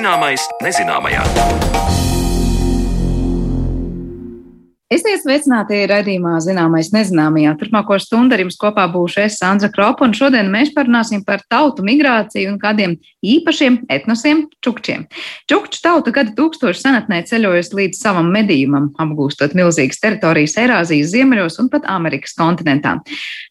Zināmais nezināmajā. Esiet sveicināti raidījumā Zināmais nezināmajā. Turpmāko stundu ar jums kopā būšu es, Sandra Kropa, un šodien mēs parunāsim par tautu migrāciju un kādiem īpašiem etnosiem čukčiem. Čukču tauta gadu tūkstošu senatnē ceļojas līdz savam medījumam, apgūstot milzīgas teritorijas Eirāzijas ziemeļos un pat Amerikas kontinentā.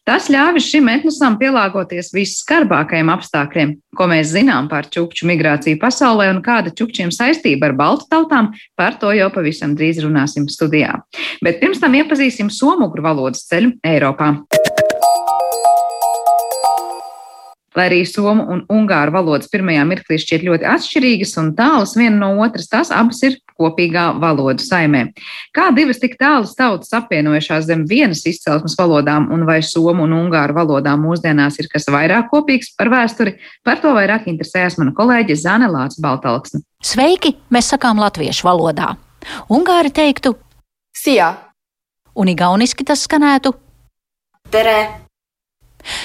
Tas ļāvis šim etnosam pielāgoties visskarbākajiem apstākļiem, ko mēs zinām par čukču migrāciju pasaulē un kāda čukčiem saistība ar baltu tautām, par to jau pavisam drīz runāsim studijā. Bet pirms tam iepazīsim somugru valodas ceļu Eiropā. Lai arī somu un ungāru valodas pirmajā mirklī šķiet ļoti atšķirīgas un tālas viena no otras, tās abas ir kopīgā valodu saimē. Kā divas tik tālas tautas apvienojušās zem vienas izcelsmes valodām, un vai somu un ungāru valodām mūsdienās ir kas vairāk kopīgs par vēsturi, par to vairāk interesējas mana kolēģe Zane Lācis Baltalksne. Sveiki, mēs sakām latviešu valodā. Ungāri teiktu Sijā. Un igauniski tas skanētu Terē.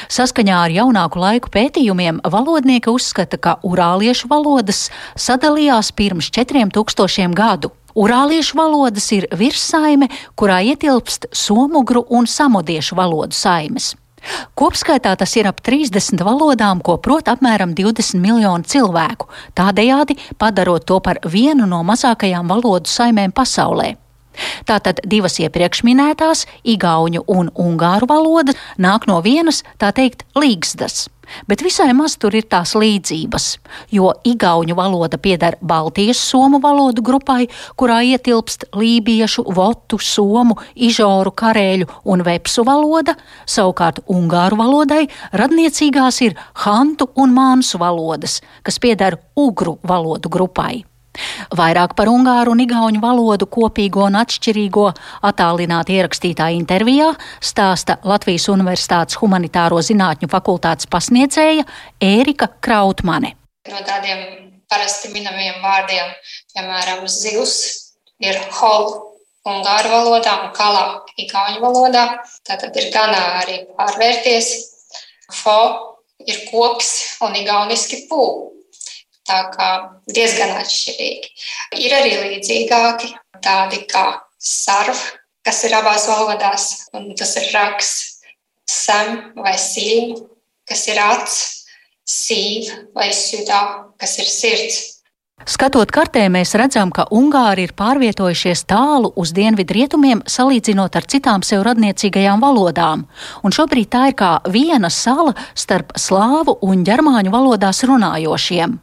Saskaņā ar jaunāku laiku pētījumiem valodnieki uzskata, ka urāliešu valodas sadalījās pirms 4000 gadu. Urāliešu valodas ir virssaime, kurā ietilpst somugru un samodiešu valodu saimes. Kopskaitā tas ir ap 30 valodām, ko prot apmēram 20 miljonu cilvēku, tādējādi padarot to par vienu no mazākajām valodu saimēm pasaulē. Tātad divas iepriekš minētās, igauņu un ungāru valoda, nāk no vienas, tā teikt, līgstas. Bet visai maz tur ir tās līdzības, jo igauņu valoda pieder Baltijas somu valodu grupai, kurā ietilpst lībiešu, votu, somu, ižoru, karēļu un vepsu valoda, savukārt ungāru valodai radniecīgās ir hantu un mānsu valodas, kas pieder ugru valodu grupai. Vairāk par ungāru un igauņu valodu kopīgo un atšķirīgo attālināti ierakstītā intervijā stāsta Latvijas Universitātes humanitāro zinātņu fakultātes pasniedzēja Ērika Krautmane. No tādiem parasti minamiem vārdiem, piemēram, zivs ir hol ungāru valodā un kalā igauņu valodā. Tātad ir ganā arī pārvērties. Fo ir koks un igauniski pū. Tā kā diezgan atšķirīgi. Ir arī līdzīgāki, tādi kā sarv, kas ir abās valodās, un tas ir raks, sem vai sīm, kas ir acs, sīv vai sudā, kas ir sirds. Skatot kartē, mēs redzam, ka Ungāri ir pārvietojušies tālu uz dienvidu rietumiem, salīdzinot ar citām sev radniecīgajām valodām, un šobrīd tā ir kā viena sala starp slāvu un ģermāņu valodās runājošiem.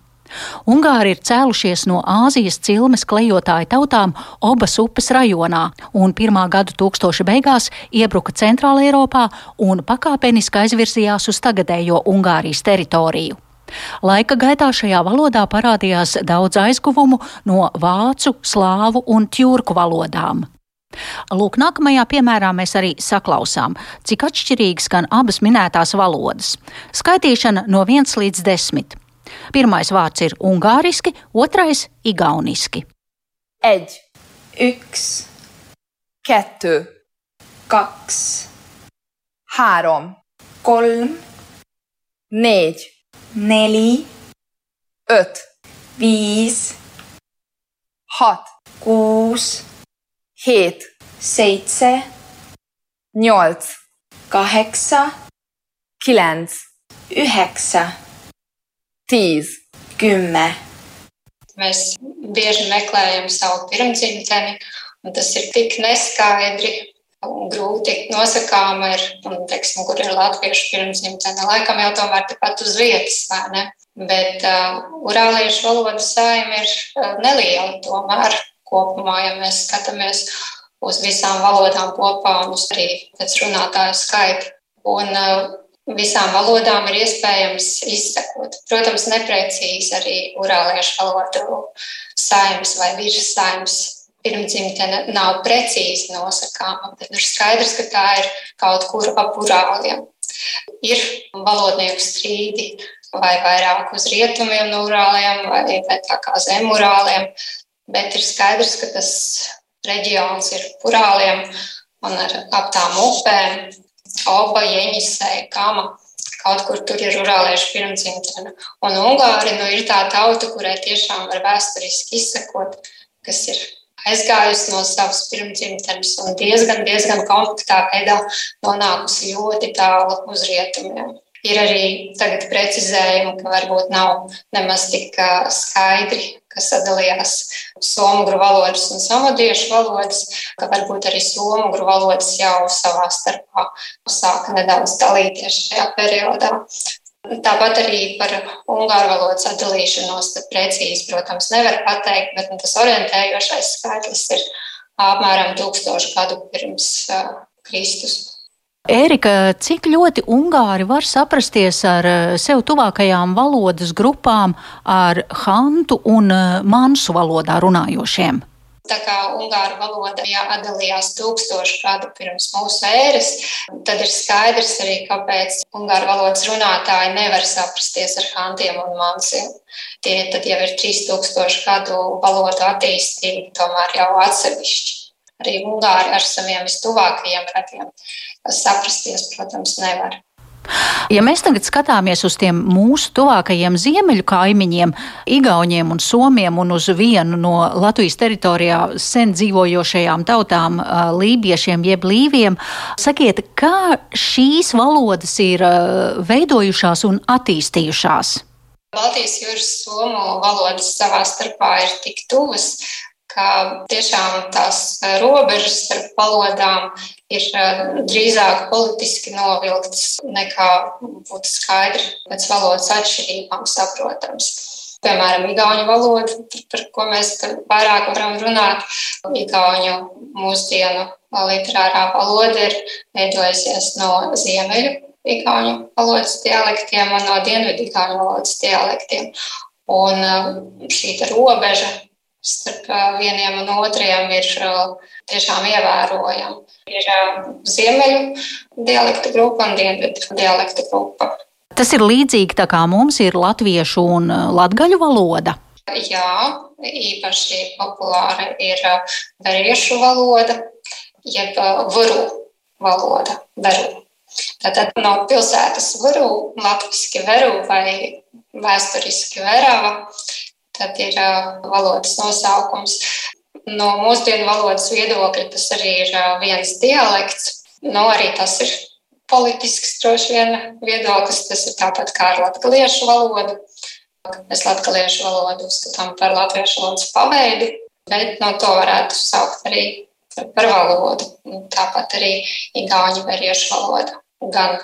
Ungāri ir cēlušies no Āzijas cilmes klejotāju tautām Obas upes rajonā un pirmā gadu tūkstoša beigās iebruka Centrāla Eiropā un pakāpeniski aizvirzījās uz tagadējo Ungārijas teritoriju. Laika gaitā šajā valodā parādījās daudz aizguvumu no vācu, slāvu un tjurku valodām. Lūk, nākamajā piemērā mēs arī saklausām, cik atšķirīgas gan abas minētās valodas. Skaitīšana no 1 līdz 10. Pirmais vārds ir ungāriski, otrais - igauniski. Egy, yks, kettő, kaks, három, kolm, négy, neli, öt, viis, hat, kuus, hét, seitse, nyolc, kaheksa, kilenc, üheksa Tīs, kümme. Mēs bieži meklējam savu pirmdzimteni, un tas ir tik neskaidri un grūti nosakām, ir, un, teiksim, kur ir latviešu pirmdzimtene. Laikam jau tomēr tepat uz vietas, vai ne? Bet uh, urāliešu valodas saima ir uh, neliela tomēr kopumā, ja mēs skatāmies uz visām valodām kopā un uz arī pēc runātāju skaitu. Un uh, visām valodām ir iespējams izsekot. Protams, neprecīzi arī urāliešu valodu saimnes vai virssaimnes pirmdzimtene nav precīzi nosakāma, bet ir skaidrs, ka tā ir kaut kur ap urāliem. Ir valodnieku strīdi vai vairāk uz rietumiem no urāliem vai, vai tā kā zem urāliem, bet ir skaidrs, ka tas reģions ir urāliem un ar ap tām upēm Oba, Jeņisei, Kama, kaut kur tur ir urāliešu pirmdzimtene. Un Ungāri nu, ir tā tauta, kurai tiešām var vēsturiski izsekot, kas ir aizgājusi no savas pirmdzimtenes un diezgan, diezgan kompaktā veidā nonākusi ļoti tālu uz rietumiem. Ir arī tagad precizējumi, ka varbūt nav nemaz tik skaidri, kas sadalījās somugru valodas un samadiešu valodas, ka varbūt arī somugru valodas jau savā starpā sāka nedaudz dalīties šajā periodā. Tāpat arī par ungāru valodas atdalīšanos precīzi, protams, nevar pateikt, bet nu, tas orientējošais skaitlis ir apmēram tūkstošu gadu pirms uh, Kristus. Ērika, cik ļoti Ungāri var saprasties ar eh, sev tuvākajām valodas grupām, ar hantu un eh, mansu valodā runājošiem? Tā kā ungāru valoda jā, atdalījās tūkstošu gadu pirms mūsu ēras, tad ir skaidrs arī, kāpēc ungāru valodas runātāji nevar saprasties ar hantiem un mansiem. Tie tad jau ir 3000 gadu valodu attīstība, tomēr jau atsevišķi. Arī ungāri ar saviem vistuvākajiem radiem saprasties, protams, nevar. Ja mēs tagad skatāmies uz tiem mūsu tuvākajiem ziemeļu kaimiņiem, Igauniem un Somiem un uz vienu no Latvijas teritorijā sen dzīvojošajām tautām, lībiešiem jeb līviem, sakiet, kā šīs valodas ir veidojušās un attīstījušās? Baltijas jūras somu valodas savā starpā ir tik tuvas, ka tiešām tās robežas starp valodām ir eh, drīzāk politiski novilktas nekā būtu skaidri pēc valodas atšķirībām saprotams. Piemēram, igauņu valoda, par ko mēs vairāk varam runāt. Igauņu mūsdienu literārā valoda ir veidojusies no ziemeļu igauņu valodas dialektiem un no dienvidu igauņu valodas dialektiem. Un eh, šī robeža starp vieniem un otriem ir tiešām ievērojama. Ir ziemeļu dialektu grupa un dienvidu dialektu grupa. Tas ir līdzīgi tā kā mums ir latviešu un latgaļu valoda. Jā, īpaši populāra ir veriešu valoda, jeb vuru valoda. Veru. Tātad no pilsētas vuru, latviski veru vai vēsturiski verava, tad ir valodas nosaukums. No mūsdienu valodas viedokļa tas arī ir viens dialekts. Nu, arī tas ir politisks droši vien viedoklis. Tas ir tāpat kā ar latviešu valodu. Mēs latviešu valodu uzskatām par latviešu valodas paveidu, bet no to varētu saukt arī par valodu. Tāpat arī igauņu veriešu valoda. Gan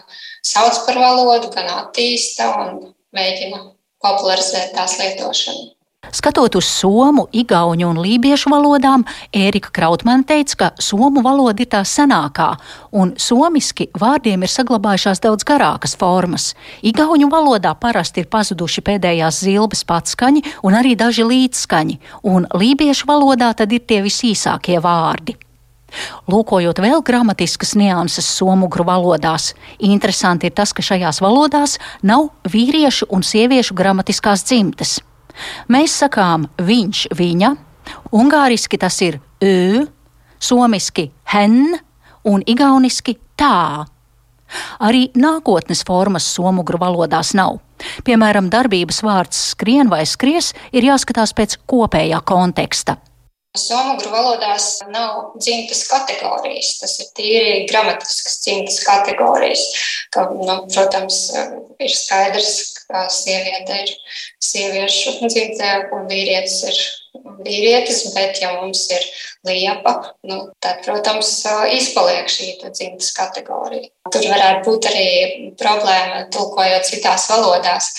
sauc par valodu, gan attīsta un mēģina popularizēt tās lietošanu. Skatot uz somu, igauņu un lībiešu valodām, Ērika Krautmane teica, ka somu valoda ir tā senākā, un somiski vārdiem ir saglabājušās daudz garākas formas. Igauņu valodā parasti ir pazuduši pēdējās zilbes patskaņi un arī daži līdzskaņi, un lībiešu valodā tad ir tie visīsākie vārdi. Lūkojot vēl gramatiskas nianses somugru valodās, interesanti ir tas, ka šajās valodās nav vīriešu un sieviešu gramatiskās dzimtes. Mēs sakām viņš, viņa, ungāriski tas ir ü, somiski hen un igauniski tā. Arī nākotnes formas somugru valodās nav. Piemēram, darbības vārds skrien vai skries ir jāskatās pēc kopējā konteksta. Somugru valodās nav dzimtas kategorijas, tas ir tīri gramatiskas dzimtas kategorijas. Ka, nu, protams, ir skaidrs, ka sieviete ir sieviešu dzimtē un vīrietis ir vīrietis, bet ja mums ir liepa, nu, tad, protams, izpaliek šī dzimtas kategorija. Tur varētu būt arī problēma tulkojot citās valodās,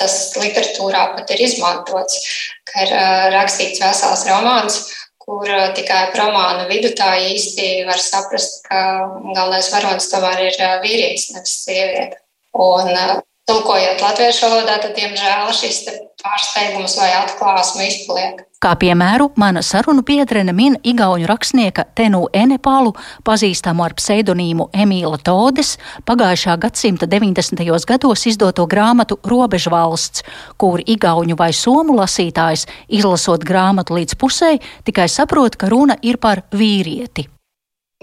tas literatūrā pat ir izmantots, ka ir rakstīts vesels romāns, kur tikai romāna vidutāji īsti var saprast, ka galvenais varonis tomēr ir vīrietis, nevis sieviete. Un tulkojot latviešu valodā, tad, diemžēl, šis pārsteigums vai atklāsme izpaliek. Kā piemēru, mana sarunu biedrene min igauņu rakstnieka Tenu Enepālu, pazīstamu ar pseidonīmu Emīla Todes, pagājušā gadsimta 90. gados izdoto grāmatu Robežu valsts, kur igauņu vai somu lasītājs, izlasot grāmatu līdz pusē, tikai saprot, ka runa ir par vīrieti.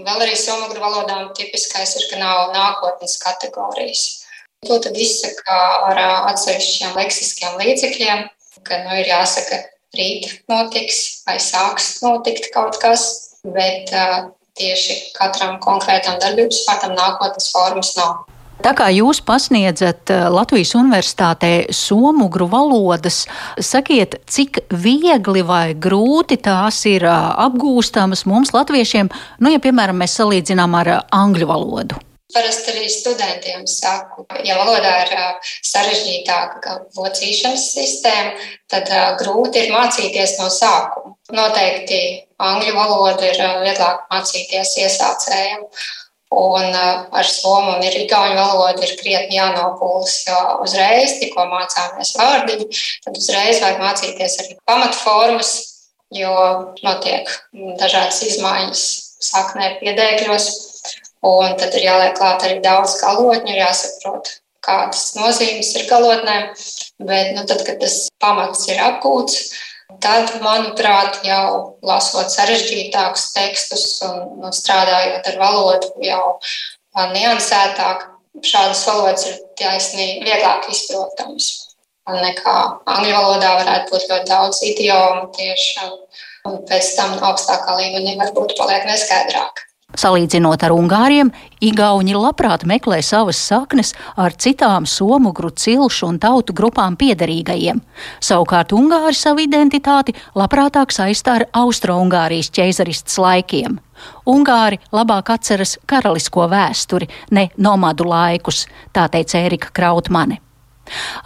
Vēl arī somu valodām tipiskais ir, ka nav nākotnes kategorijas. To tad izsaka ar atsevišķiem leksiskiem līdzekļiem, ka nu, ir jāsaka, rīt notiks vai sāks notikt kaut kas, bet tieši katram konkrētam darbības vārdam nākotnes formas nav. Tā kā jūs pasniedzat Latvijas universitātē somugru valodas, sakiet, cik viegli vai grūti tās ir apgūstamas mums, latviešiem, nu, ja, piemēram, mēs salīdzinām ar angļu valodu? Parasti arī studentiem saku, ja valodā ir sarežģītāka vocīšanas sistēma, tad grūti ir mācīties no sākuma. Noteikti angļu valodu ir vieglāk mācīties iesācējiem. Un ar somu un igauņu valodu ir krietni jānopūlas, jo uzreiz, tikko mācāmies vārdiņu, tad uzreiz vajag mācīties arī pamatformas, jo notiek dažādas izmaiņas saknē piedēkļos. Un tad ir jāliek klāt arī daudz galotņu, jāsaprot, kādas nozīmes ir galotnēm. Bet, nu, tad, kad tas pamats ir apgūts, tad, manuprāt, jau lasot sarežģītākus tekstus un, un strādājot ar valodu jau niansētāk, šādas valodas ir taisnīgi vieglāk izprotamas nekā angļu valodā varētu būt ļoti daudz idiomu tieši, un pēc tam augstākā līmenī varbūt paliek neskaidrāk. Salīdzinot ar Ungāriem, Igauni labprāt meklē savas saknes ar citām somugru, cilšu un tautu grupām piederīgajiem. Savukārt Ungāri savu identitāti labprātāk saistā ar Austro-Ungārijas ķeizaristas laikiem. Ungāri labāk atceras karalisko vēsturi, ne nomadu laikus, tā teica Erika Krautmane.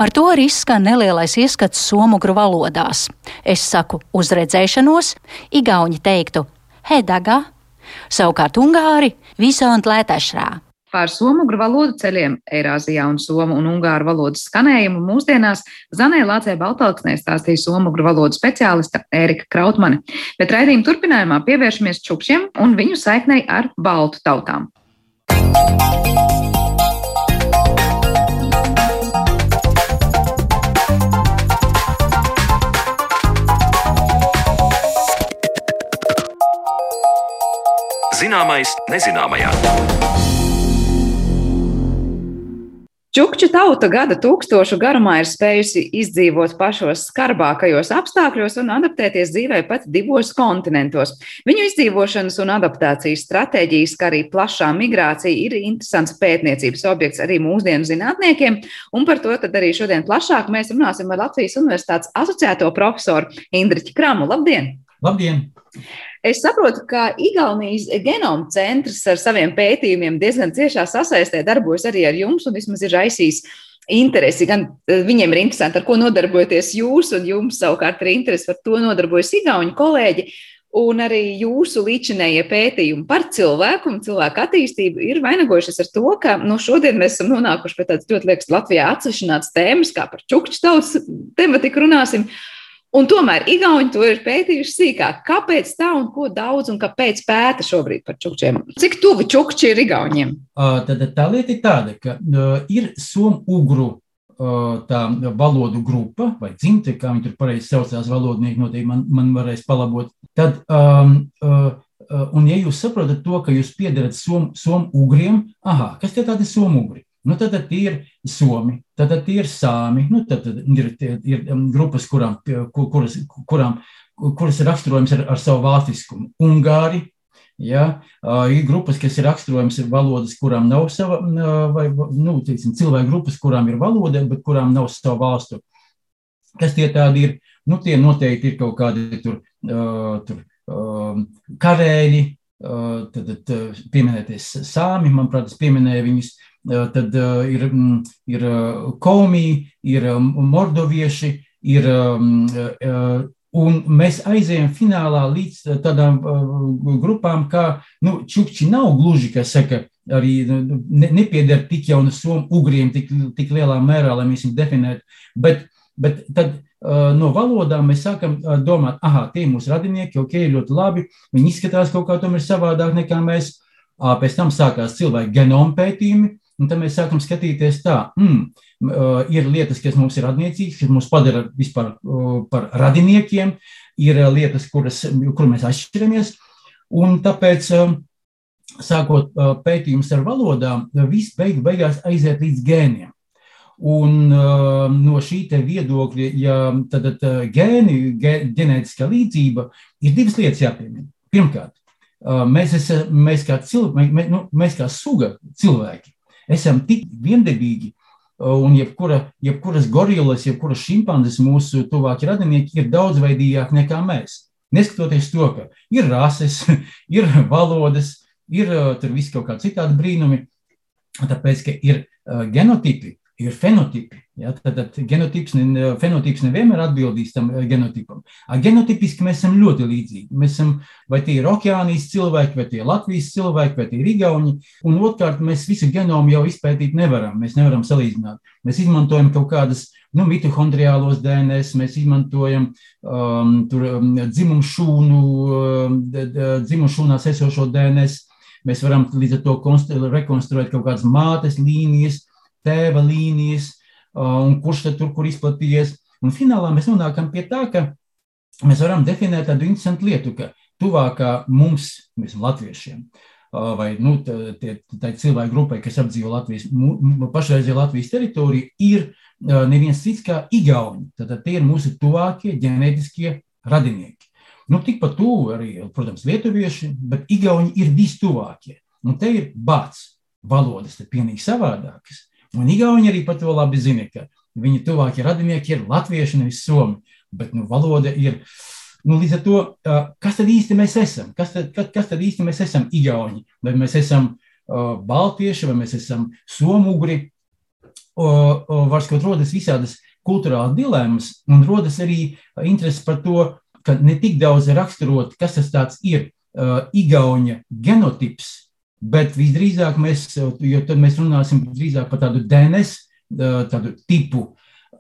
Ar to arī izskan nelielais ieskats somugru valodās. Es saku uzredzēšanos, Igauni teiktu Hedaga, Savukārt Ungāri visādi lētašrā. Par somugru valodu ceļiem Eirāzijā un somu un ungāru valodas skanējumu mūsdienās Zanē Lācē Baltalksnē stāstīja somugru valodu speciālista Ērika Krautmane, bet raidījuma turpinājumā pievēršamies čukšiem un viņu saiknei ar baltu tautām. Música Zināmais nezināmajā. Čukču tauta gada tūkstošu garumā ir spējusi izdzīvot pašos skarbākajos apstākļos un adaptēties dzīvē pat divos kontinentos. Viņu izdzīvošanas un adaptācijas stratēģijas, kā arī plašā migrācija, ir interesants pētniecības objekts arī mūsdienu zinātniekiem, un par to arī šodien plašāk mēs runāsim ar Latvijas Universitātes asociēto profesoru Indriķu Kramu. Labdien! Labdien! Es saprotu, ka Igaunijas genoma centrs ar saviem pētījumiem diezgan ciešā sasaistē darbojas arī ar jums un vismaz ir raisījis interesi. Gan eh, viņiem ir interesanti, ar ko nodarbojaties jūs, un jums savukārt ir interesi par to nodarbojas Igauni kolēģi. Un arī jūsu līdzinējie pētījumi par cilvēku un cilvēku attīstību ir vainagojušies ar to, ka nu, šodien mēs esam nonākuši pie tādas ļoti, liekas, Latvijā atsevišķināts tēmas, kā par čukču tautas tematiku runāsim. Un tomēr Igauni to ir pētījuši sīkāk. Kāpēc tā un ko daudz un kāpēc pēta šobrīd par čukčiem? Cik tuvi čukči ir Igauniem? Uh, tad tā lieta ir tāda, ka uh, ir somu-ugru uh, tā valodu grupa vai dzimte, kā viņi tur pareizi saucās, valodnieki noteikti man, man varēs palabot. Tad, um, uh, un ja jūs saprotat to, ka jūs piedarat somu-ugriem, aha, kas tie tādi somu-ugri? Nu, tad, tad ir somi, tad, tad ir sāmi, nu, tad, tad ir, ir, um, grupas, kurām, kuras, kurām, kuras ir raksturojams ar, ar savu valstiskumu. Ungāri, ja, ir grupas, kas ir raksturojams ar valodas, kurām nav sava, vai nu, teiksim, cilvēku grupas, kurām ir valoda, bet kurām nav savu valstu. Kas tie tādi ir? Nu, tie noteikti ir kaut kādi tur, tur karēļi, tad, tad pieminēties sāmi, manuprāt, es pieminēju viņus. Tad ir, ir komī, ir mordovieši, ir, un mēs aizējām finālā līdz tādām grupām, kā nu, čukči nav gluži, kas saka, arī ne, nepieder tik jau somu ugriem tik, tik lielā mērā, lai mēs viņus definētu, bet, bet tad no valodām mēs sākam domāt, ah, tie ir mūsu radinieki, ok, ļoti labi, viņi izskatās kaut kā tomēr savādāk nekā mēs. Pēc tam sākās cilvēku genoma pētījumi, Un tad mēs sākam skatīties tā, mm, ir lietas, kas mums ir radniecīgas, kas mūs padara vispār par radiniekiem, ir lietas, kuras, kur mēs atšķiramies. Un tāpēc, sākot pētījumus ar valodām, viss beig, beigās aiziet līdz gēniem. Un uh, no šī viedokļa, ja tad, tad gēni, gē, ģenētiskā līdzība, ir divas lietas jāpiemina. Pirmkārt, uh, mēs, esam, mēs, kā cilvēki, mēs, nu, mēs kā suga cilvēki esam tik viendabīgi, uh, un jebkura, jebkuras gorilas, jebkuras šimpanzes mūsu tuvākie radinieki ir daudzveidīgāki nekā mēs. Neskatoties to, ka ir rases, ir valodas, ir uh, tur viss kaut kādi citādi brīnumi, tāpēc, ka ir uh, genotipi, ir fenotipi. Ja, tad, genotips, ne, fenotips nevienmēr atbildīs tam eh, genotipam. Genotipiski mēs esam ļoti līdzīgi. Mēs esam vai tie ir okeānijas cilvēki, vai tie ir Latvijas cilvēki, vai tie ir Igauni. Un otrkārt, mēs visu genomu jau izpētīt nevaram. Mēs nevaram salīdzināt. Mēs izmantojam kaut kādas nu, mitohondriālos DNS, mēs izmantojam um, tur, um, dzimumu šūnu, um, dzimumu šūnās esošo DNS. Mēs varam līdz ar to rekonstruēt kaut kādas mātes līnijas, tēva līnijas, un kurš tad tur kur izplatījies. Un finālā mēs nonākam pie tā, ka mēs varam definēt tādu interesantu lietu, ka tuvākā mums, mēs latviešiem, vai nu, tā cilvēku grupai, kas apdzīvo Latvijas, pašreizējo Latvijas teritoriju, ir neviens cits kā Igauni. Tad tie ir mūsu tuvākie ģenētiskie radinieki. Nu, tikpat tuvu arī, protams, lietuvieši, bet Igauni ir vistuvākie. Un te ir bāts valodas, te pilnīgi savādākas. Un Igauni arī par to labi zina, ka viņu tuvākie radinieki ir latvieši, nevis somi. Bet nu, valoda ir. Nu, līdz ar to, kas tad īsti mēs esam? Kas tad, kas, tad īsti mēs esam Igauni? Vai mēs esam uh, baltieši, vai mēs esam somugri? Var skot, rodas visādas kultūrālas dilemmas, un rodas arī interesi par to, ka ne tik daudz raksturot, kas tas ir uh, Igauņa genotips, Bet visdrīzāk mēs, jo tad mēs runāsim drīzāk par tādu DNS, tādu tipu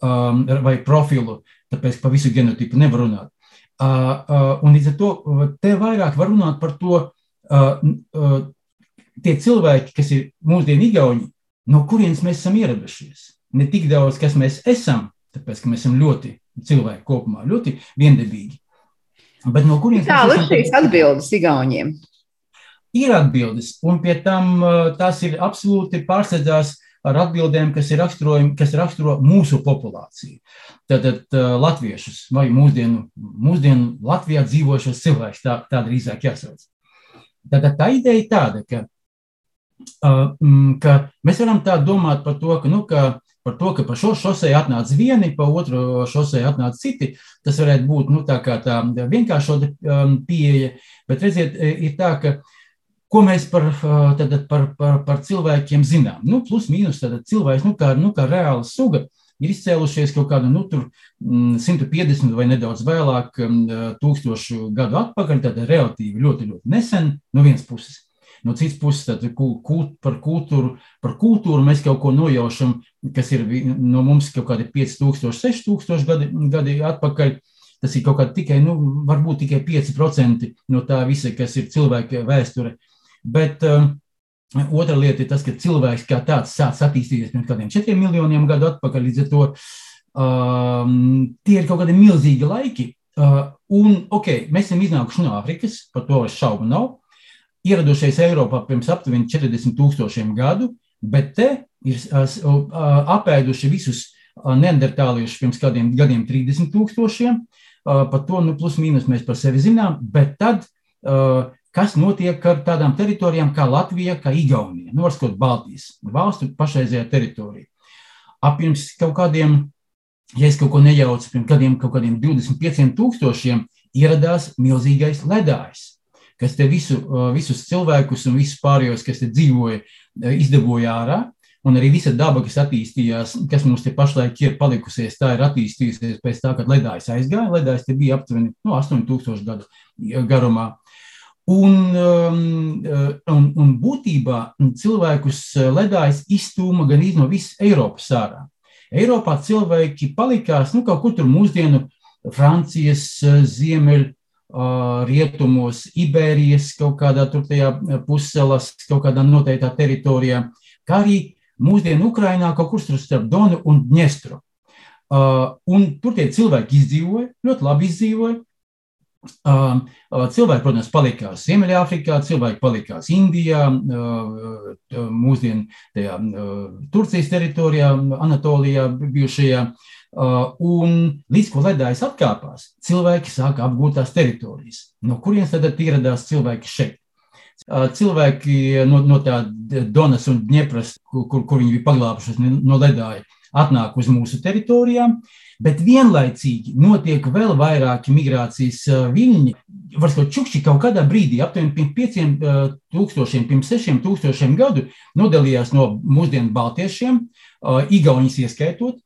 um, vai profilu, tāpēc par visu genotipu nevar runāt. Uh, uh, un līdz ar to te vairāk var runāt par to, uh, tie cilvēki, kas ir mūsdienu igauņi, no kurienes mēs esam ieradušies. Ne tik daudz, kas mēs esam, tāpēc, ka mēs esam ļoti cilvēki kopumā, ļoti viendabīgi. Bet no kurienes tā ir šīs atbildes igauņiem? Ir atbildes, un pie tam tās ir absolūti pārsēdzās ar atbildēm, kas ir, kas raksturo mūsu populāciju. Tātad latviešus vai mūsdienu, mūsdienu Latvijā dzīvošos cilvēkus, tā, tā drīzāk jāsauc. Tātad tā ideja ir tāda, ka, ka mēs varam tā domāt par to, ka, nu, ka par to, ka pa šo šosei atnāca vieni, pa otru šosei atnāca citi. Tas varētu būt nu, tā kā tā vienkāršota um, pieeja, bet redziet, ir tā, ka Ko mēs par, tad, par, par, par cilvēkiem zinām? Nu, plus mīnus tad cilvēks, nu, kā, nu, kā reāla suga, ir izcēlušies kaut kādu nu, tur, 150 mm, vai nedaudz vēlāk, mm, tūkstošu gadu atpakaļ, tad relatīvi ļoti, ļoti nesen no vienas puses. No citas puses, tad kult, par, kultūru, par kultūru mēs kaut ko nojaušam, kas ir no mums kaut kādi 5000, 6000 gadi, gadi atpakaļ. Tas ir kaut kādi tikai, nu, varbūt tikai 5% no tā visa, kas ir cilvēka vēsture. Bet um, otra lieta ir tas, ka cilvēks kā tāds sācis attīstīties pirms kādiem četriem miljoniem gadu atpakaļ. Līdz ar to um, tie ir kaut kādi milzīgi laiki. Uh, un, ok, mēs esam iznākuši no Āfrikas, par to es šaubu nav. Ieradušies Eiropā pirms aptuveni 40 tūkstošiem gadu, bet te ir uh, uh, apēduši visus uh, neandertāliešus pirms kādiem gadiem 30 tūkstošiem. Uh, par to, nu, plus mīnus mēs par sevi zinām, bet tad uh, kas notiek ar tādām teritorijām kā Latvija, kā Igaunija, nu, varbūt Baltijas valstu pašreizējā teritorija. Apjums kaut kādiem, ja es kaut ko nejaucu, pirms gadiem, kaut kādiem 25 tūkstošiem ieradās milzīgais ledājs, kas te visu, visus cilvēkus un visus pārējos, kas te dzīvoja, izdabūja ārā. Un arī visa daba, kas attīstījās, kas mums te pašlaik ir palikusies, tā ir attīstījusies pēc tā, kad ledājs aizgāja. Ledājs te bija aptuveni no nu, 8000 gadu garumā. Un, um, uh, un, un būtībā cilvēkus uh, ledājs izstūma gan no visas Eiropas ārā. Eiropā cilvēki palikās nu, kaut kur tur mūsdienu Francijas uh, ziemeļ, rietumos, Iberijas kaut kādā tur tajā puscelas, kaut kādā noteiktā teritorijā, kā arī mūsdienu Ukrainā kaut kur starp Donu un Dņestru. Un tur tie cilvēki izdzīvoja, ļoti labi izdzīvoja, Cilvēki, protams, palikās Ziemeļāfrikā, cilvēki palikās Indijā, mūsdienu tajā Turcijas teritorijā, Anatolijā bijušajā. Un līdz ko ledājs atkāpās, cilvēki sāka apgūt tās teritorijas. No kurienes tad ieradās cilvēki šeit? Cilvēki no, no tā Donas un Dņepras, kur, kur, viņi bija paglābušies no ledāja, atnāk uz mūsu teritorijām, bet vienlaicīgi notiek vēl vairāki migrācijas viļņi. Varbūt čukši kaut kādā brīdī, aptuveni pirms 5000, pirms 6000 gadu, nodalījās no mūsdienu baltiešiem, Igaunijas ieskaitot,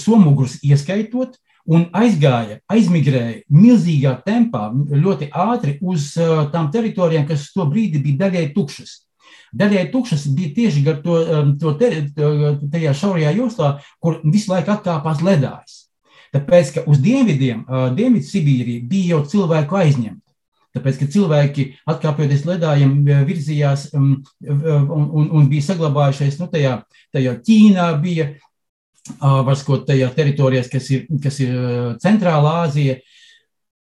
Somugrus ieskaitot, un aizgāja, aizmigrēja milzīgā tempā, ļoti ātri uz tām teritorijām, kas to brīdi bija daļai tukšas. Daļai tukšas bija tieši gar to, to te, tajā šaurajā joslā, kur visu laiku atkāpās ledājs. Tāpēc, ka uz dienvidiem, uh, Dienvidu Sibīrija bija jau cilvēku aizņemta. Tāpēc, ka cilvēki, atkāpjoties ledājiem, uh, virzījās um, un, un, un bija saglabājušies nu, tajā, tajā Ķīnā, bija uh, varbūt tajā teritorijās, kas ir, kas ir Centrālā Āzija,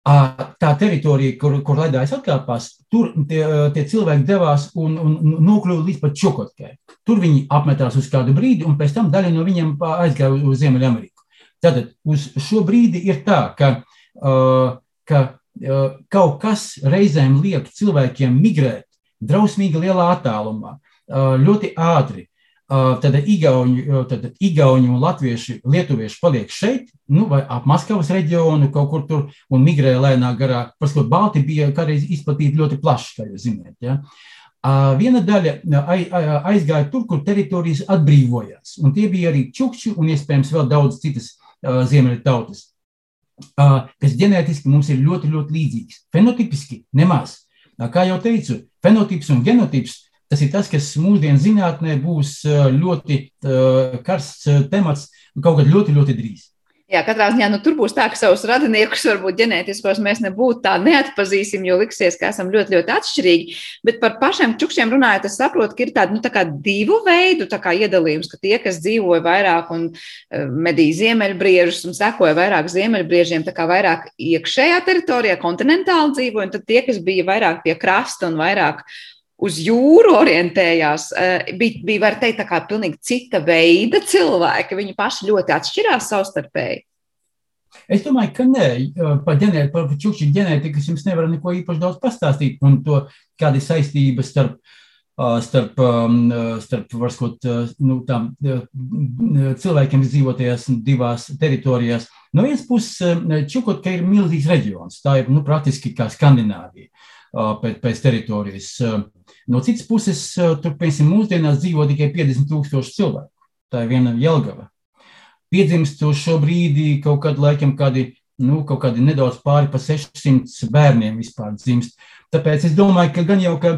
tā teritorija, kur, kur ledājs atkāpās, tur tie, tie cilvēki devās un, un nokļuva līdz pat Čukotkai. Tur viņi apmetās uz kādu brīdi, un pēc tam daļa no viņiem aizgāja uz Ziemeļameriku. Tātad uz šo brīdi ir tā, ka, ka kaut kas reizēm liek cilvēkiem migrēt drausmīgi lielā attālumā, ļoti ātri tad Igauni, tad Igauni un Latvieši, Lietuvieši paliek šeit, nu, vai ap Maskavas reģionu kaut kur tur un migrē lēnā garā. Paskot, Balti bija kādreiz izplatīti ļoti plaši, kā jūs zināt. Ja? Viena daļa aizgāja tur, kur teritorijas atbrīvojās, un tie bija arī čukči un iespējams vēl daudz citas ziemeļu tautas, kas ģenētiski mums ir ļoti, ļoti līdzīgas. Fenotipiski nemaz. Kā jau teicu, fenotips un genotips Tas ir tas, kas mūsdienu zinātnē būs ļoti karsts temats kaut kad ļoti, ļoti drīz. Jā, katrā ziņā nu, tur būs tā, ka savus radiniekus varbūt ģenētiskos mēs nebūtu tā neatpazīsim, jo liksies, ka esam ļoti, ļoti atšķirīgi. Bet par pašiem čukšiem runājot, es saprotu, ka ir tāda nu, tā divu veidu tā iedalījums, ka tie, kas dzīvoja vairāk un medīja ziemeļbriežus un sekoja vairāk ziemeļbriežiem, tā kā vairāk iekšējā teritorijā, kontinentāli dzīvoja, un tad tie, kas bija vairāk pie krasta un vairāk uz jūru orientējās, eh, bija, bija var teikt, tā kā pilnīgi cita veida cilvēki. Viņi paši ļoti atšķirās savstarpēji. Es domāju, ka nē, par, ģenē, par čukšu ģenētiku es jums nevaru neko īpaši daudz pastāstīt, un to kāda ir saistība starp, starp, starp varskot, nu, tām cilvēkiem, kas dzīvo tajās divās teritorijās. No vienas puses, Čukotka ir milzīgs reģions, tā ir, nu, praktiski kā Skandināvija pēc, pēc teritorijas. No citas puses, tur, piemēram, mūsdienās dzīvo tikai 50 tūkstoši cilvēku. Tā ir viena Jelgava. Piedzimst uz šo brīdi kaut kad laikam kādi, nu, kaut kādi nedaudz pāri pa 600 bērniem vispār dzimst. Tāpēc es domāju, ka gan jau, ka,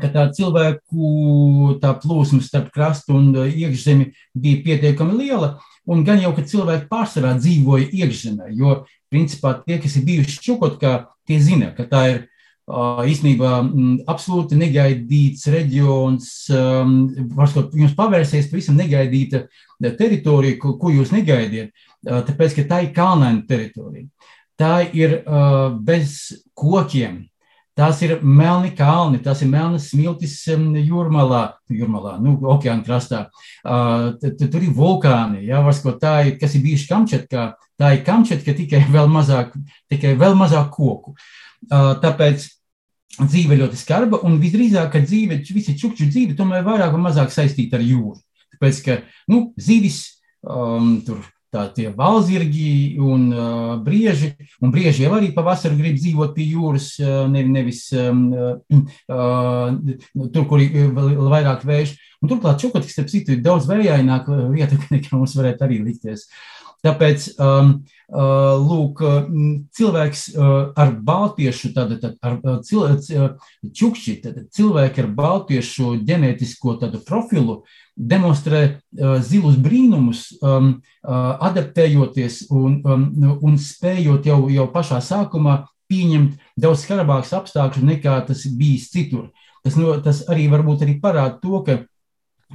ka tā cilvēku tā plūsma starp krastu un iekšzemi bija pietiekami liela, un gan jau, ka cilvēki pārsvarā dzīvoja iekšzemē, jo, principā, tie, kas ir bijuši čukotkā, tie zina, ka tā ir īstenībā absolūti negaidīts reģions, varbūt jums pavērsies pavisam negaidīta teritorija, ko, ko jūs negaidiet, tāpēc, ka tā ir kalnaina teritorija. Tā ir bez kokiem, Tās ir melni kalni, tās ir melnas smiltis jūrmalā, jūrmalā nu, okeāna krastā. Tur ir vulkāni, jā, varsko, tā ir, kas ir bijuši Kamčatkā. Tā ir Kamčatka tikai vēl mazāk, tikai vēl mazāk koku. Tāpēc dzīve ļoti skarba, un visdrīzāk, ka dzīve, visi čukču dzīve, tomēr vairāk vai mazāk saistīta ar jūru. Tāpēc, ka, nu, zivis, um, tur tā tie valzirgi un uh, brieži, un brieži jau arī pavasarī grib dzīvot pie jūras, uh, nevis, nevis um, uh, tur, kur ir vairāk vējš. Un turklāt čukotis, starp citu, ir daudz vējaināk vieta, nekā mums varētu arī likties. Tāpēc um, uh, Uh, lūk, uh, cilvēks uh, ar baltiešu, tāda, tāda, ar cilvēku, čukši, tāda, cilvēki ar baltiešu ģenētisko tādu profilu demonstrē zilus brīnumus, um, adaptējoties un, um, un spējot jau, jau pašā sākumā pieņemt daudz skarbākus apstākļus nekā tas bijis citur. Tas, no, tas arī varbūt arī parāda to, ka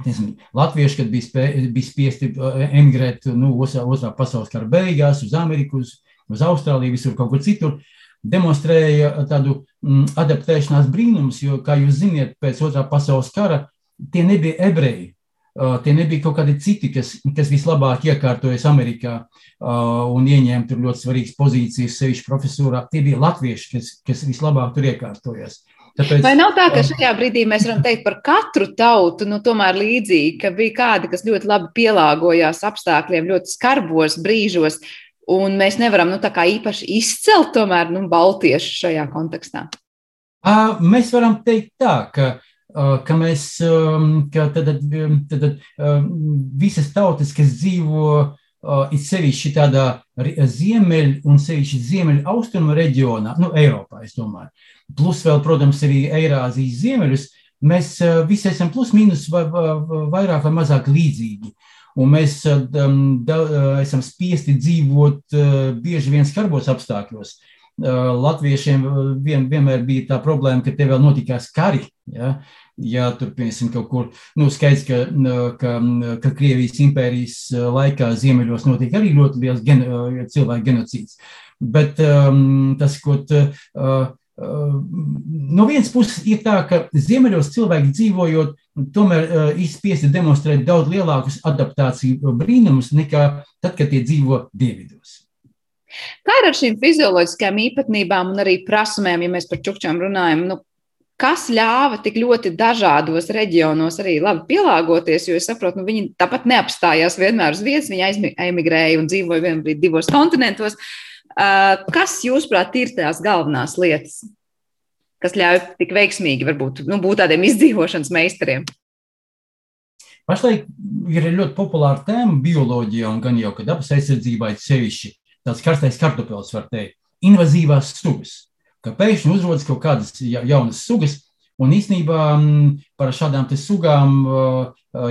Nezinu, Latvieši, kad bija, spē, bija spiesti emigrēt nu, otrā, pasaules kara beigās uz Ameriku, uz uz Austrāliju, visur kaut kur citur, demonstrēja tādu mm, adaptēšanās brīnumus, jo, kā jūs zināt, pēc otrā pasaules kara tie nebija ebreji. Uh, tie nebija kaut kādi citi, kas, kas vislabāk iekārtojas Amerikā uh, un ieņēma tur ļoti svarīgas pozīcijas, sevišķi profesūrā. Tie bija latvieši, kas, kas vislabāk tur iekārtojas. Tāpēc, Vai nav tā, ka šajā brīdī mēs varam teikt par katru tautu, nu, tomēr līdzīgi, ka bija kādi, kas ļoti labi pielāgojās apstākļiem, ļoti skarbos brīžos, un mēs nevaram nu, īpaši izcelt tomēr nu, baltiešu šajā kontekstā? Mēs varam teikt tā, ka, ka mēs, ka tad, tad, tad, visas tautas, kas dzīvo it sevišķi tādā ziemeļu un sevišķi ziemeļu austrumu reģionā, nu, Eiropā, es domāju, plus vēl, protams, arī Eirāzijas ziemeļus, mēs visi esam plus mīnus vai, vairāk vai mazāk līdzīgi. Un mēs um, da, esam spiesti dzīvot uh, bieži vien skarbos apstākļos. Uh, latviešiem vien, vienmēr bija tā problēma, ka te vēl notikās kari. Ja? Ja tur, piemēram, kaut kur, nu, skaidrs, ka, ka, ka Krievijas impērijas laikā ziemeļos notika arī ļoti liels gen, cilvēku genocīds. Bet um, tas, ko uh, no vienas puses ir tā, ka ziemeļos cilvēki dzīvojot, tomēr izspiesti demonstrēt daudz lielākus adaptāciju brīnumus nekā tad, kad tie dzīvo dievidos. Kā ir ar šīm fizioloģiskajām īpatnībām un arī prasmēm, ja mēs par čukčām runājam? Nu, kas ļāva tik ļoti dažādos reģionos arī labi pielāgoties, jo es saprotu, nu, viņi tāpat neapstājās vienmēr uz vietas, viņi aizmigrēja un dzīvoja vienā brīdī divos kontinentos. Uh, Kas, jūsuprāt, ir tās galvenās lietas, kas ļauj tik veiksmīgi varbūt, nu, būt tādiem izdzīvošanas meistariem? Pašlaik ir ļoti populāra tēma bioloģijā, un gan jau ka dabas aizsardzībā ir sevišķi tāds karstais kartupēlis, var teikt, invazīvās sugas. Ka pēkšņi uzrodas kaut kādas jaunas sugas, Un īsnībā par šādām sugām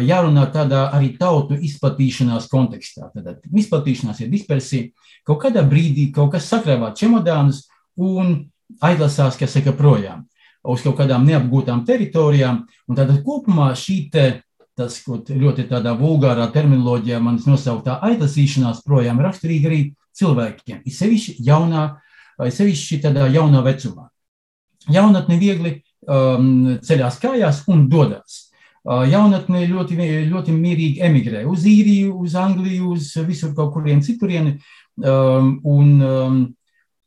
jārunā tādā arī tautu izplatīšanās kontekstā. Tad izplatīšanās ir dispersija. Kaut kādā brīdī kaut kas sakrāvā čemodānus un aizlasās, kas saka, projām uz kaut kādām neapgūtām teritorijām. Un tātad kopumā šī te, tas, ko ļoti tādā vulgārā terminoloģijā manis nosauktā aizlasīšanās projām raksturīga arī cilvēkiem, ir sevišķi jaunā, sevišķi tādā jaunā vecumā. Jaunatni viegli um, ceļās kājās un dodas. Uh, jaunatne ļoti, ļoti mierīgi emigrē uz īriju, uz Angliju, uz visur kaut kurien citurien. Um, un, um,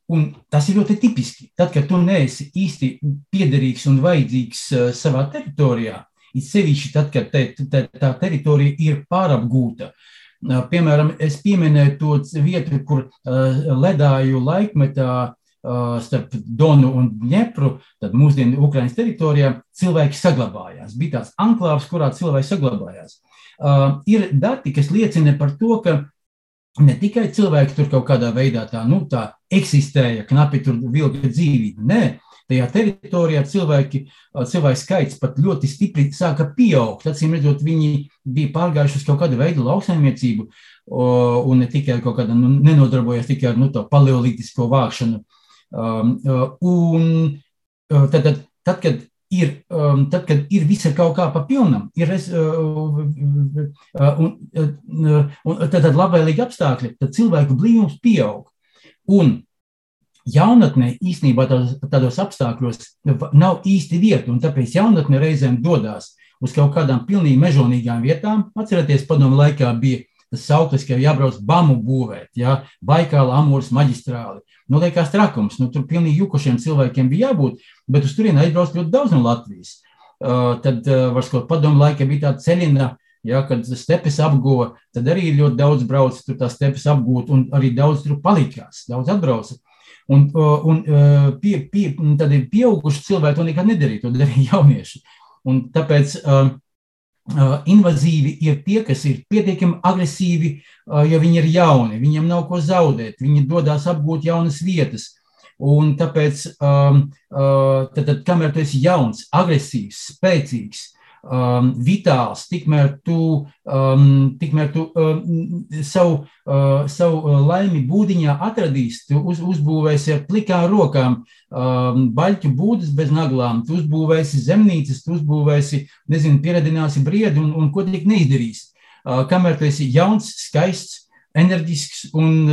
un tas ir ļoti tipiski. Tad, kad tu neesi īsti piederīgs un vajadzīgs uh, savā teritorijā, it sevišķi tad, kad te, te, tā teritorija ir pārapgūta. Uh, piemēram, es pieminēju to vietu, kur ledāju laikmetā starp Donu un Dņepru, tad mūsdienu Ukraiņas teritorijā, cilvēki saglabājās. Bija tāds anklāvs, kurā cilvēki saglabājās. Ir dati, kas liecina par to, ka ne tikai cilvēki tur kaut kādā veidā tā, nu, tā eksistēja, knapi tur vilka dzīvība. Nē, tajā teritorijā cilvēki, cilvēku skaits pat ļoti stipri sāka pieaugt. Acīm redzot, viņi bija pārgājuši uz kaut kādu veidu lauksaimniecību un ne tikai kaut kāda, nu, nenodarbojas tikai ar nu, to paleolītisko vākšanu Um, uh, un uh, tad, tad, tad, kad ir, um, tad, kad ir visa kaut kā pa pilnam, ir uh, un, un tad, tad labvēlīgi apstākļi, tad cilvēku blīvums pieaug. Un jaunatnē īstenībā tādos, tādos apstākļos nav īsti vieta, un tāpēc jaunatne reizēm dodas uz kaut kādām pilnīgi mežonīgām vietām. Atcerieties, padomu laikā bija tas sauklis, ka jābrauc bamu būvēt, ja, Baikāla, Amūras maģistrāli. Nu, liekas trakums, nu, tur pilnīgi jukušiem cilvēkiem bija jābūt, bet uz turieni aizbrauc ļoti daudz no Latvijas. Uh, tad, uh, var skot, padomu laika bija tāda ceļina, ja, kad stepes apguva, tad arī ļoti daudz brauca tur tās stepes apgūt, un arī daudz tur palikās, daudz atbrauca. Un, uh, un uh, pie, pie, tad ir pieauguši cilvēki to nekad nedarīja, to darīja jaunieši. Un tāpēc uh, invazīvi ir tie, kas ir pietiekami agresīvi, ja viņi ir jauni, viņiem nav ko zaudēt, viņi dodas apgūt jaunas vietas. Un tāpēc, tad, tad, kamēr tu esi jauns, agresīvs, spēcīgs, um, vitāls, tikmēr tu, um, tikmēr tu um, savu, uh, savu uh, laimi būdiņā atradīsi, tu uz, uzbūvēsi ar plikām rokām um, baļķu būdas bez naglām, tu uzbūvēsi zemnīcas, tu uzbūvēsi, nezinu, pieradināsi briedi un, un ko tik neizdarīsi. Uh, kamēr tu esi jauns, skaists, enerģisks un,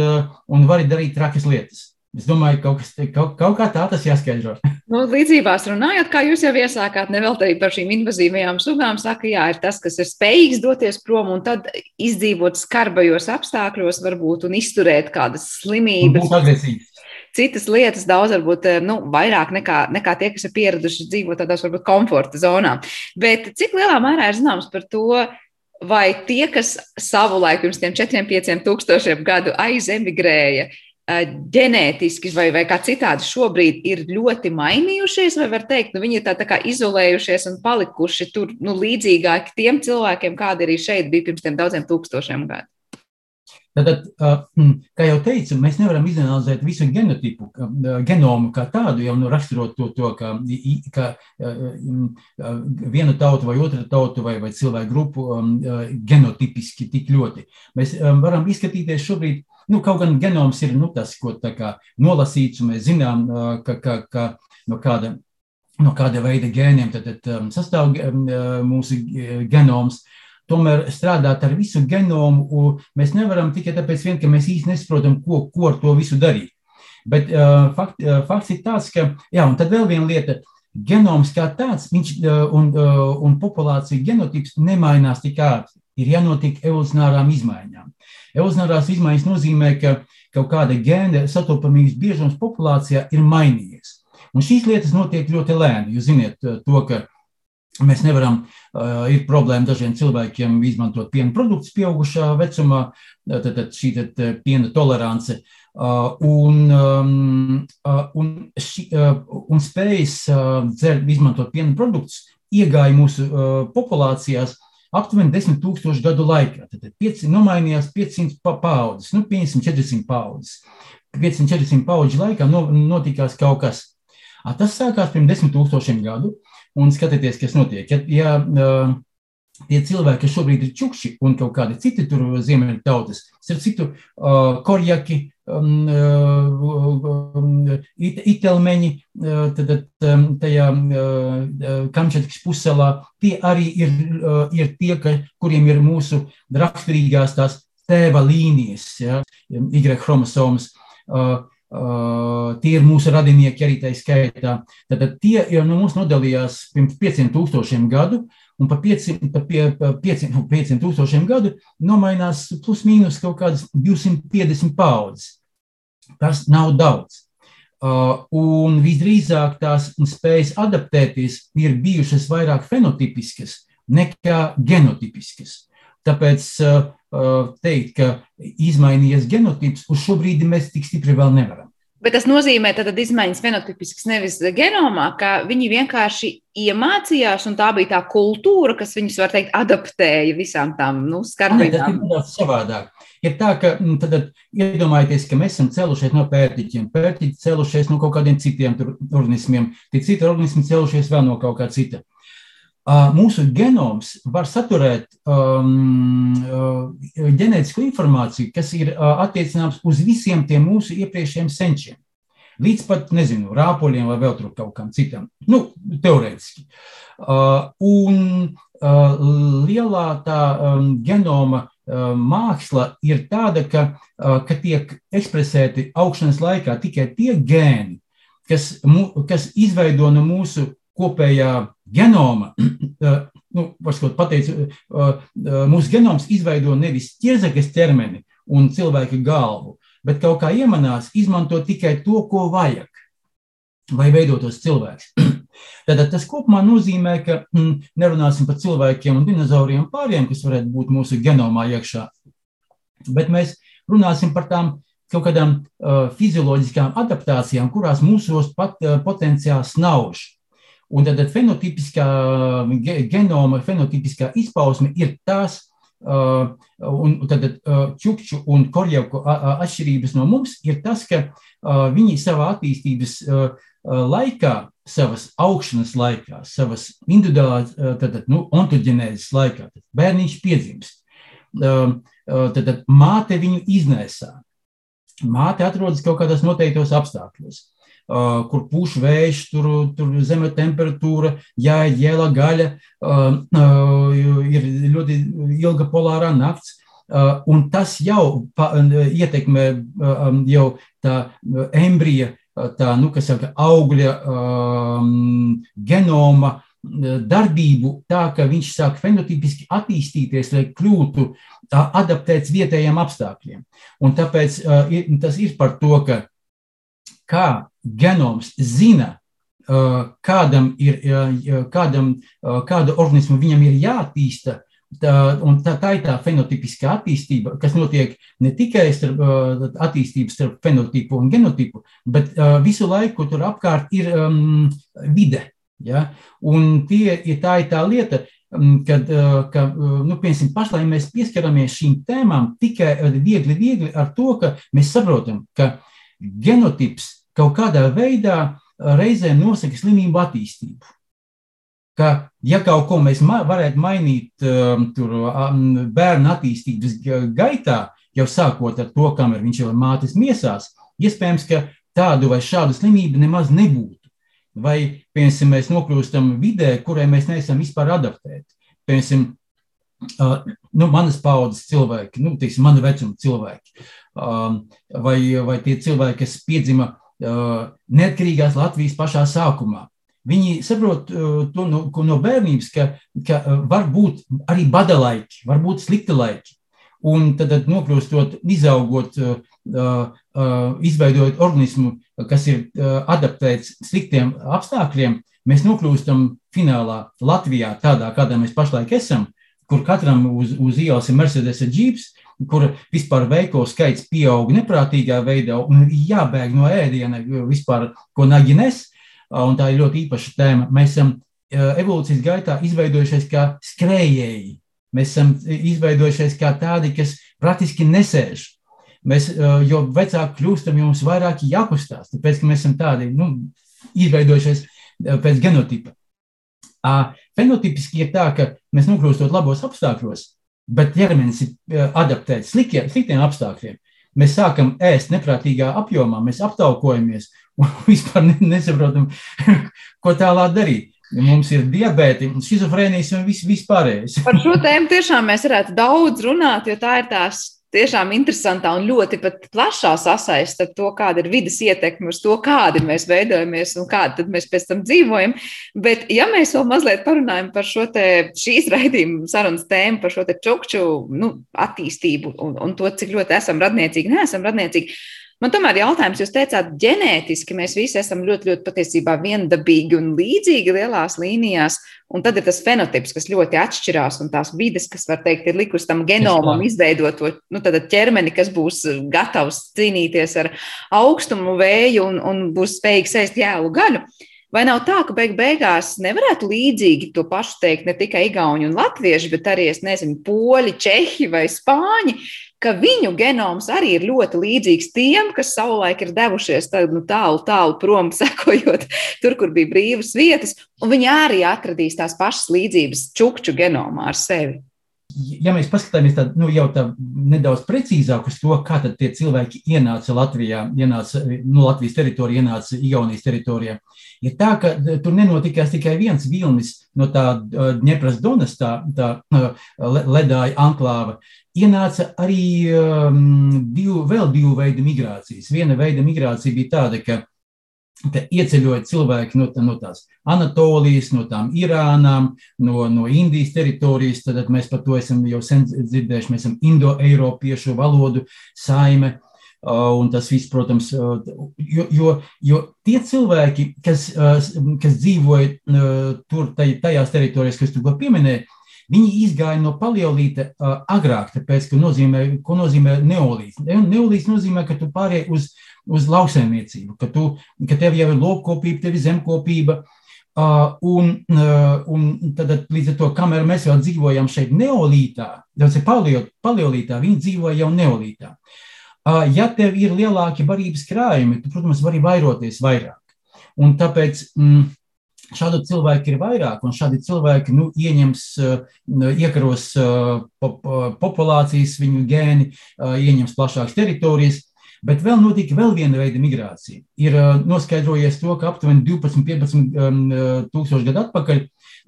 un vari darīt trakas lietas. Es domāju, ka kaut, kas, kaut, kaut kā tā tas jāskaidro. Nu, līdzībās runājot, kā jūs jau iesākāt, neveltīgi par šīm invazīvajām sugām, saka, jā, ir tas, kas ir spējīgs doties prom un tad izdzīvot skarbajos apstākļos, varbūt un izturēt kādas slimības. Būt agresīvs citas lietas daudz, varbūt nu, vairāk nekā, nekā tie, kas ir pieraduši dzīvot tādās, varbūt, komforta zonā. Bet cik lielā mērā ir zināms par to, vai tie, kas savulaik pirms tiem 4-5 tūkstošiem gadu aizemigrēja, ģenētiski vai, vai kā citādi šobrīd ir ļoti mainījušies, vai var teikt, nu, viņi ir tā, tā kā izolējušies un palikuši tur nu, līdzīgāki tiem cilvēkiem, kādi arī šeit bija pirms tiem daudziem tūkstošiem gadu? Tātad, hm, kā jau teicu, mēs nevaram izanalizēt visu genotipu, genomu kā tādu, jau nu raksturot to, to ka, ka viena tauta vai otra tauta vai, vai cilvēku grupu genotipiski tik ļoti. Mēs varam izskatīties šobrīd Nu, kaut gan genoms ir nu, tas, ko nolasīts, un mēs zinām, ka, ka, ka no, kāda, no kāda veida gēniem tad, tad, um, sastāv um, mūsu genoms. Tomēr strādāt ar visu genomu mēs nevaram tikai tāpēc, vien, ka mēs īsti nesaprotam, ko, ko ar to visu darīt. Bet uh, fakt, uh, fakts ir tāds, ka, jā, un tad vēl viena lieta, genoms kā tāds viņš, uh, un, uh, un populācija genotips nemainās tik ātri. Ir jānotiek evolucionārām izmaiņām. Evolucionārās izmaiņas nozīmē, ka kaut kāda gēna satopamības biežums populācijā ir mainījies. Un šīs lietas notiek ļoti lēni. Jūs zināt, to, ka mēs nevaram, uh, ir problēma dažiem cilvēkiem izmantot piena produktus pieaugušā vecumā, tad, tad šī tad piena tolerance. Uh, un, um, uh, un, ši, uh, un spējas uh, dzert, izmantot piena produktus iegāja mūsu uh, populācijās aptuveni 10 tūkstošu gadu laikā. Tad pieci, nomainījās 500 paudzes, nu, 500-400 paudzes. 500-400 paudžu laikā no, notikās kaut kas. Tas sākās pirms 10 tūkstošiem gadu, un skatieties, kas notiek. Ja, ja, tie cilvēki, kas šobrīd ir čukši un kaut kādi citi tur ziemeļu tautas, starp citu, korjaki, um, uh, it, itelmeņi, tad, um, tajā Kamčatkas pussalā, tie arī ir, ir tie, kuriem ir mūsu raksturīgās tās tēva līnijas, ja, Y chromosomas. Uh, tie ir mūsu radinieki arī tā skaitā. Tad tie jau no mums nodalījās pirms 5000 gadu, un pa 500, pa 500, 500 tūkstošiem gadu nomainās plus mīnus kaut kādas 250 paudzes. Tas nav daudz. Un visdrīzāk tās spējas adaptēties ir bijušas vairāk fenotipiskas nekā genotipiskas. Tāpēc uh, teikt, ka izmainījies genotips, uz šo brīdi mēs tik stipri vēl nevaram. Bet tas nozīmē, ka izmaiņas fenotipiskas nevis genomā, ka viņi vienkārši iemācījās, un tā bija tā kultūra, kas viņus, var teikt, adaptēja visām tām nu, skarbībām. Tas ir savādāk. Ir tā, ka mm, tad iedomājieties, ka mēs esam celušies no pērtiķiem, pērtiķi celušies no kaut kādiem citiem organismiem, tie citi organismi celušies vēl no kaut kā cita mūsu genoms var saturēt um, ģenētisku informāciju, kas ir attiecināms uz visiem tiem mūsu iepriekšējiem senčiem. Līdz pat, nezinu, rāpoļiem vai vēl kaut kam citam. Nu, teorētiski. Uh, un uh, lielā tā um, genoma uh, māksla ir tāda, ka, uh, ka tiek ekspresēti augšanas laikā tikai tie gēni, kas, mu, kas izveido no mūsu kopējā genoma, nu, varbūt pateicu, mūsu genoms izveido nevis ķiezakas ķermeni un cilvēka galvu, bet kaut kā iemanās izmantot tikai to, ko vajag, lai veidotos cilvēks. Tātad tas kopumā nozīmē, ka mm, nerunāsim par cilvēkiem un dinozauriem pāriem, kas varētu būt mūsu genomā iekšā, bet mēs runāsim par tām kaut kādām uh, fizioloģiskām adaptācijām, kurās mūsos pat uh, potenciāls nauž. Un tad fenotipiskā genoma, fenotipiskā izpausme ir tās, uh, un tad uh, čukču un korjauku atšķirības no mums ir tas, ka uh, viņi savā attīstības laikā, savas augšanas laikā, savas individuālās, tad, nu, ontoģenēzes laikā, tad bērniņš piedzimst. Tad māte viņu iznēsā. Māte atrodas kaut kādos noteiktos apstākļos kur pūš vējš, tur, tur zeme temperatūra, jāiet jēla gaļa, ir ļoti ilga polārā nakts. un tas jau ietekmē jau tā embrija, tā, nu, kas saka, augļa um, genoma darbību tā, ka viņš sāk fenotipiski attīstīties, lai kļūtu adaptēts vietējiem apstākļiem. Un tāpēc uh, tas ir par to, ka kā genoms zina, uh, kādam ir, uh, kādam, uh, kādu organismu viņam ir jātīsta, tā, tā, tā ir tā fenotipiskā attīstība, kas notiek ne tikai starp attīstības starp fenotipu un genotipu, bet visu laiku tur apkārt ir um, vide. Ja? Un tie, ja tā ir tā lieta, mm, kad, ka, nu, piemēram, pašlaik mēs pieskaramies šīm tēmām tikai viegli, viegli ar to, ka mēs saprotam, ka genotips kaut kādā veidā eh, reizēm nosaka slimību attīstību. Ka, ja kaut ko mēs ma varētu mainīt tur, bērnu attīstības gaitā, jau sākot ar to, kamēr viņš jau ir mātes miesās, iespējams, ka tādu vai šādu slimību nemaz nebūtu vai, piemēram, mēs nokļūstam vidē, kurai mēs neesam vispār adaptēti. Piemēram, uh, nu, manas paudzes cilvēki, nu, tiksim, mana vecuma cilvēki, uh, vai, vai tie cilvēki, kas piedzima uh, neatkarīgās Latvijas pašā sākumā. Viņi saprot uh, to no, no bērnības, ka, ka uh, var būt arī bada laiki, var būt slikti laiki. Un tad, tad nokļūstot, izaugot, uh, uh, izveidojot organismu, kas ir adaptēts sliktiem apstākļiem, mēs nokļūstam finālā Latvijā, tādā, kādā mēs pašlaik esam, kur katram uz, uz ielas ir Mercedes džips, kur vispār veikalu skaits pieaug neprātīgā veidā un jābēg no ēdiena vispār, ko nagi nes. Un tā ir ļoti īpaša tēma. Mēs esam evolūcijas gaitā izveidojušies kā skrējēji. Mēs esam izveidojušies kā tādi, kas praktiski nesēž. Mēs, jo vecāki kļūstam, jo mums vairāk jākustās, tāpēc, ka mēs esam tādi nu, izveidojušies pēc genotipa. Fenotipiski ir tā, ka mēs nokļūstot labos apstākļos, bet ķermenis ir adaptēts sliktiem, sliktiem apstākļiem. Mēs sākam ēst neprātīgā apjomā, mēs aptaukojamies un vispār nesaprotam, ko tālāk darīt. Mums ir diabetes, schizofrēnijas un viss vispārējais. Par šo tēmu tiešām mēs varētu daudz runāt, jo tā ir tās tiešām interesantā un ļoti plašā sasaiste ar to, kāda ir vidas ietekme uz to, kādi mēs veidojamies un kādi mēs pēc tam dzīvojam. Bet, ja mēs vēl mazliet parunājam par šo te, šīs raidījuma sarunas tēmu, par šo čukču nu, attīstību un, un to, cik ļoti esam radniecīgi, neesam radniecīgi. Man tomēr jautājums, jūs teicāt, ģenētiski mēs visi esam ļoti, ļoti patiesībā viendabīgi un līdzīgi lielās līnijās, un tad ir tas fenotips, kas ļoti atšķirās, un tās vides, kas, var teikt, ir likus tam genomam izveidot to nu, ķermeni, kas būs gatavs cīnīties ar augstumu, vēju un, un būs spējīgs ēst jēlu gaļu. Vai nav tā, ka beig beigās nevarētu līdzīgi to pašu teikt ne tikai igauni un latvieši, bet arī, es nezinu, poļi, čehi vai spāņi, ka viņu genoms arī ir ļoti līdzīgs tiem, kas savulaik ir devušies tādu, nu, tālu, tālu prom, sekojot tur, kur bija brīvas vietas, un viņi arī atradīs tās pašas līdzības čukču genomā ar sevi ja mēs paskatāmies tā, nu, jau tā nedaudz precīzāk uz to, kā tie cilvēki ienāca Latvijā, ienāca nu, Latvijas teritorijā, ienāca Igaunijas teritorijā, ir tā, ka tur nenotikās tikai viens vilnis no tā Dņepras Donas, tā, tā ledāja anklāva. Ienāca arī um, divu, vēl divu veidu migrācijas. Viena veida migrācija bija tāda, ka ka ieceļoja cilvēki no, no tās Anatolijas, no tām Irānām, no, no Indijas teritorijas. Tad mēs par to esam jau sen dzirdējuši. Mēs esam indo-eiropiešu valodu saime. Uh, un tas viss, protams, uh, jo, jo, jo tie cilvēki, kas, uh, kas dzīvoja tur, tajās teritorijās, kas tu pieminēji, Viņi izgāja no paleolīta uh, agrāk, tāpēc, ka nozīmē, ko nozīmē neolīts. Neolīts nozīmē, ka tu pārēji uz, uz lauksaimniecību, ka, tu, ka tev jau ir lopkopība, tev ir zemkopība. Uh, un, uh, un tad, līdz ar to, kamēr mēs vēl dzīvojam šeit neolītā, tas ir paleolītā, viņi dzīvoja jau neolītā. Uh, ja tev ir lielāki barības krājumi, tu, protams, vari vairoties vairāk. Un tāpēc mm, Šādu cilvēku ir vairāk, un šādi cilvēki nu, ieņems, iekaros populācijas, viņu gēni, ieņems plašākas teritorijas. Bet vēl notika vēl viena veida migrācija. Ir noskaidrojies to, ka aptuveni 12, 15 tūkstoši gadu atpakaļ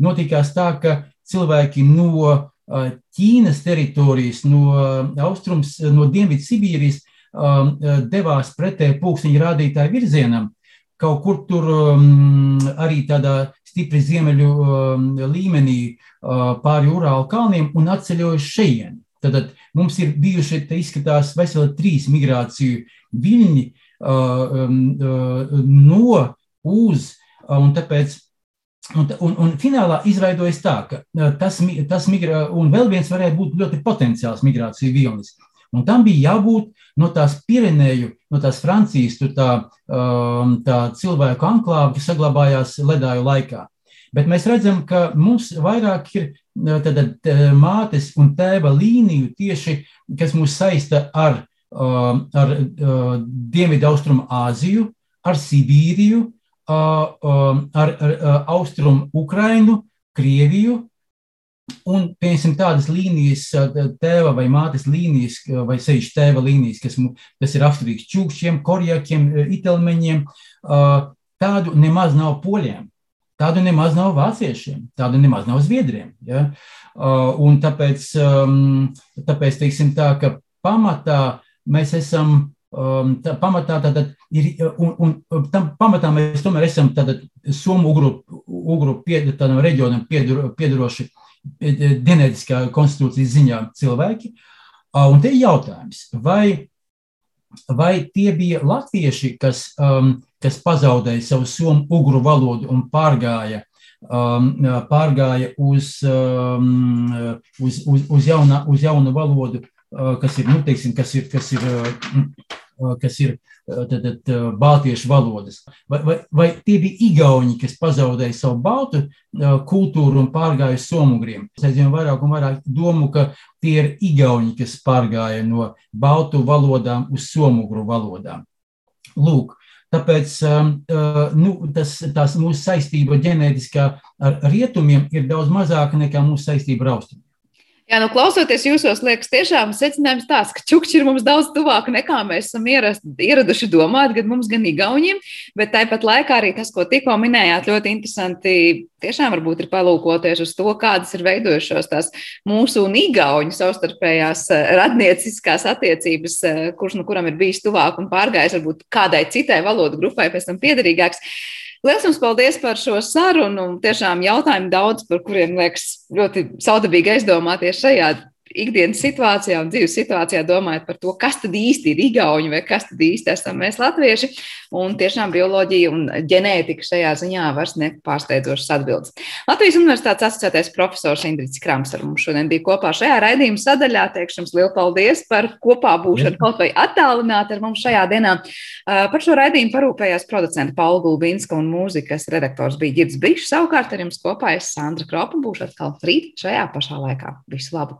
notikās tā, ka cilvēki no Ķīnas teritorijas, no austrums, no Dienvidu Sibīrijas devās pretēji pulksteņa rādītāju virzienam, kaut kur tur um, arī tādā stipri ziemeļu um, līmenī uh, pāri Urālu kalniem un atceļojuši šeit. Tad mums ir bijuši, te izskatās, veseli trīs migrāciju viļņi uh, um, uh, no, uz, un tāpēc Un, un, un finālā izveidojas tā, ka tas, tas migrā, un vēl viens varētu būt ļoti potenciāls migrāciju vilnis. Un tam bija jābūt no tās Pirenēju, no tās Francijas, tā, tā cilvēku anklāva, kas saglabājās ledāju laikā. Bet mēs redzam, ka mums vairāk ir uh, tad, uh, mātes un tēva līniju tieši, kas mūs saista ar, um, ar Dienvidu Austrumu Āziju, ar Sibīriju, um, ar, ar, ar Austrumu Ukrainu, Krieviju, Un, piemēram, tādas līnijas, tēva vai mātes līnijas, vai sevišķi tēva līnijas, kas, kas ir raksturīgs čūkšiem, korjakiem, itelmeņiem, tādu nemaz nav poļiem. Tādu nemaz nav vāciešiem, tādu nemaz nav zviedriem. Ja? Un tāpēc, tāpēc teiksim tā, ka pamatā mēs esam, tā, pamatā tātad ir, un, un tam pamatā mēs tomēr esam tātad Somu ugru, ugru pied, tādam reģionam piedaro, piedaroši ģenētiskā konstitūcijas ziņā cilvēki. Un te ir jautājums, vai, vai tie bija latvieši, kas, um, kas pazaudēja savu somu ugru valodu un pārgāja, um, pārgāja uz, um, uz, uz, uz, jauna, uz jaunu valodu, uh, kas ir, nu, teiksim, kas ir, kas ir, uh, kas ir tad, tad, baltiešu valodas. Vai, vai, vai tie bija igauni, kas pazaudēja savu baltu kultūru un pārgāja uz somugriem? Es aizvien vairāk un vairāk domu, ka tie ir igauni, kas pārgāja no baltu valodām uz somugru valodām. Lūk, Tāpēc nu, tas, tās mūsu saistība ģenētiskā ar rietumiem ir daudz mazāka nekā mūsu saistība ar austrumiem. Jā, nu, klausoties jūsos, liekas, tiešām secinājums tāds, ka čukči ir mums daudz tuvāk nekā mēs esam ierast, ieraduši domāt, gan mums, gan igauniem. Bet tāpat laikā arī tas, ko tikko minējāt, ļoti interesanti. Tiešām varbūt ir palūkoties uz to, kādas ir veidojušās tās mūsu un igauņu savstarpējās eh, radnieciskās attiecības, eh, kurš nu kuram ir bijis tuvāk un pārgājis varbūt kādai citai valodu grupai pēc tam piederīgāks. Lielas jums paldies par šo sarunu. Tiešām jautājumu daudz, par kuriem liekas ļoti saudabīgi aizdomāties šajā ikdienas situācijā un dzīves situācijā domājat par to, kas tad īsti ir igauņi vai kas tad īsti esam mēs latvieši. Un tiešām bioloģija un ģenētika šajā ziņā var sniegt pārsteidzošas atbildes. Latvijas Universitātes asociētais profesors Indriks Krams ar mums šodien bija kopā šajā raidījuma sadaļā. Teikšu jums lielu paldies par kopā būšanu kaut vai attālināti ar mums šajā dienā. Par šo raidījumu parūpējās producenta Paula Gulbinska un mūzikas redaktors bija Girds Bišs. Savukārt ar jums kopā es Sandra Kropa būšu atkal rīt šajā pašā laikā. Visu labu!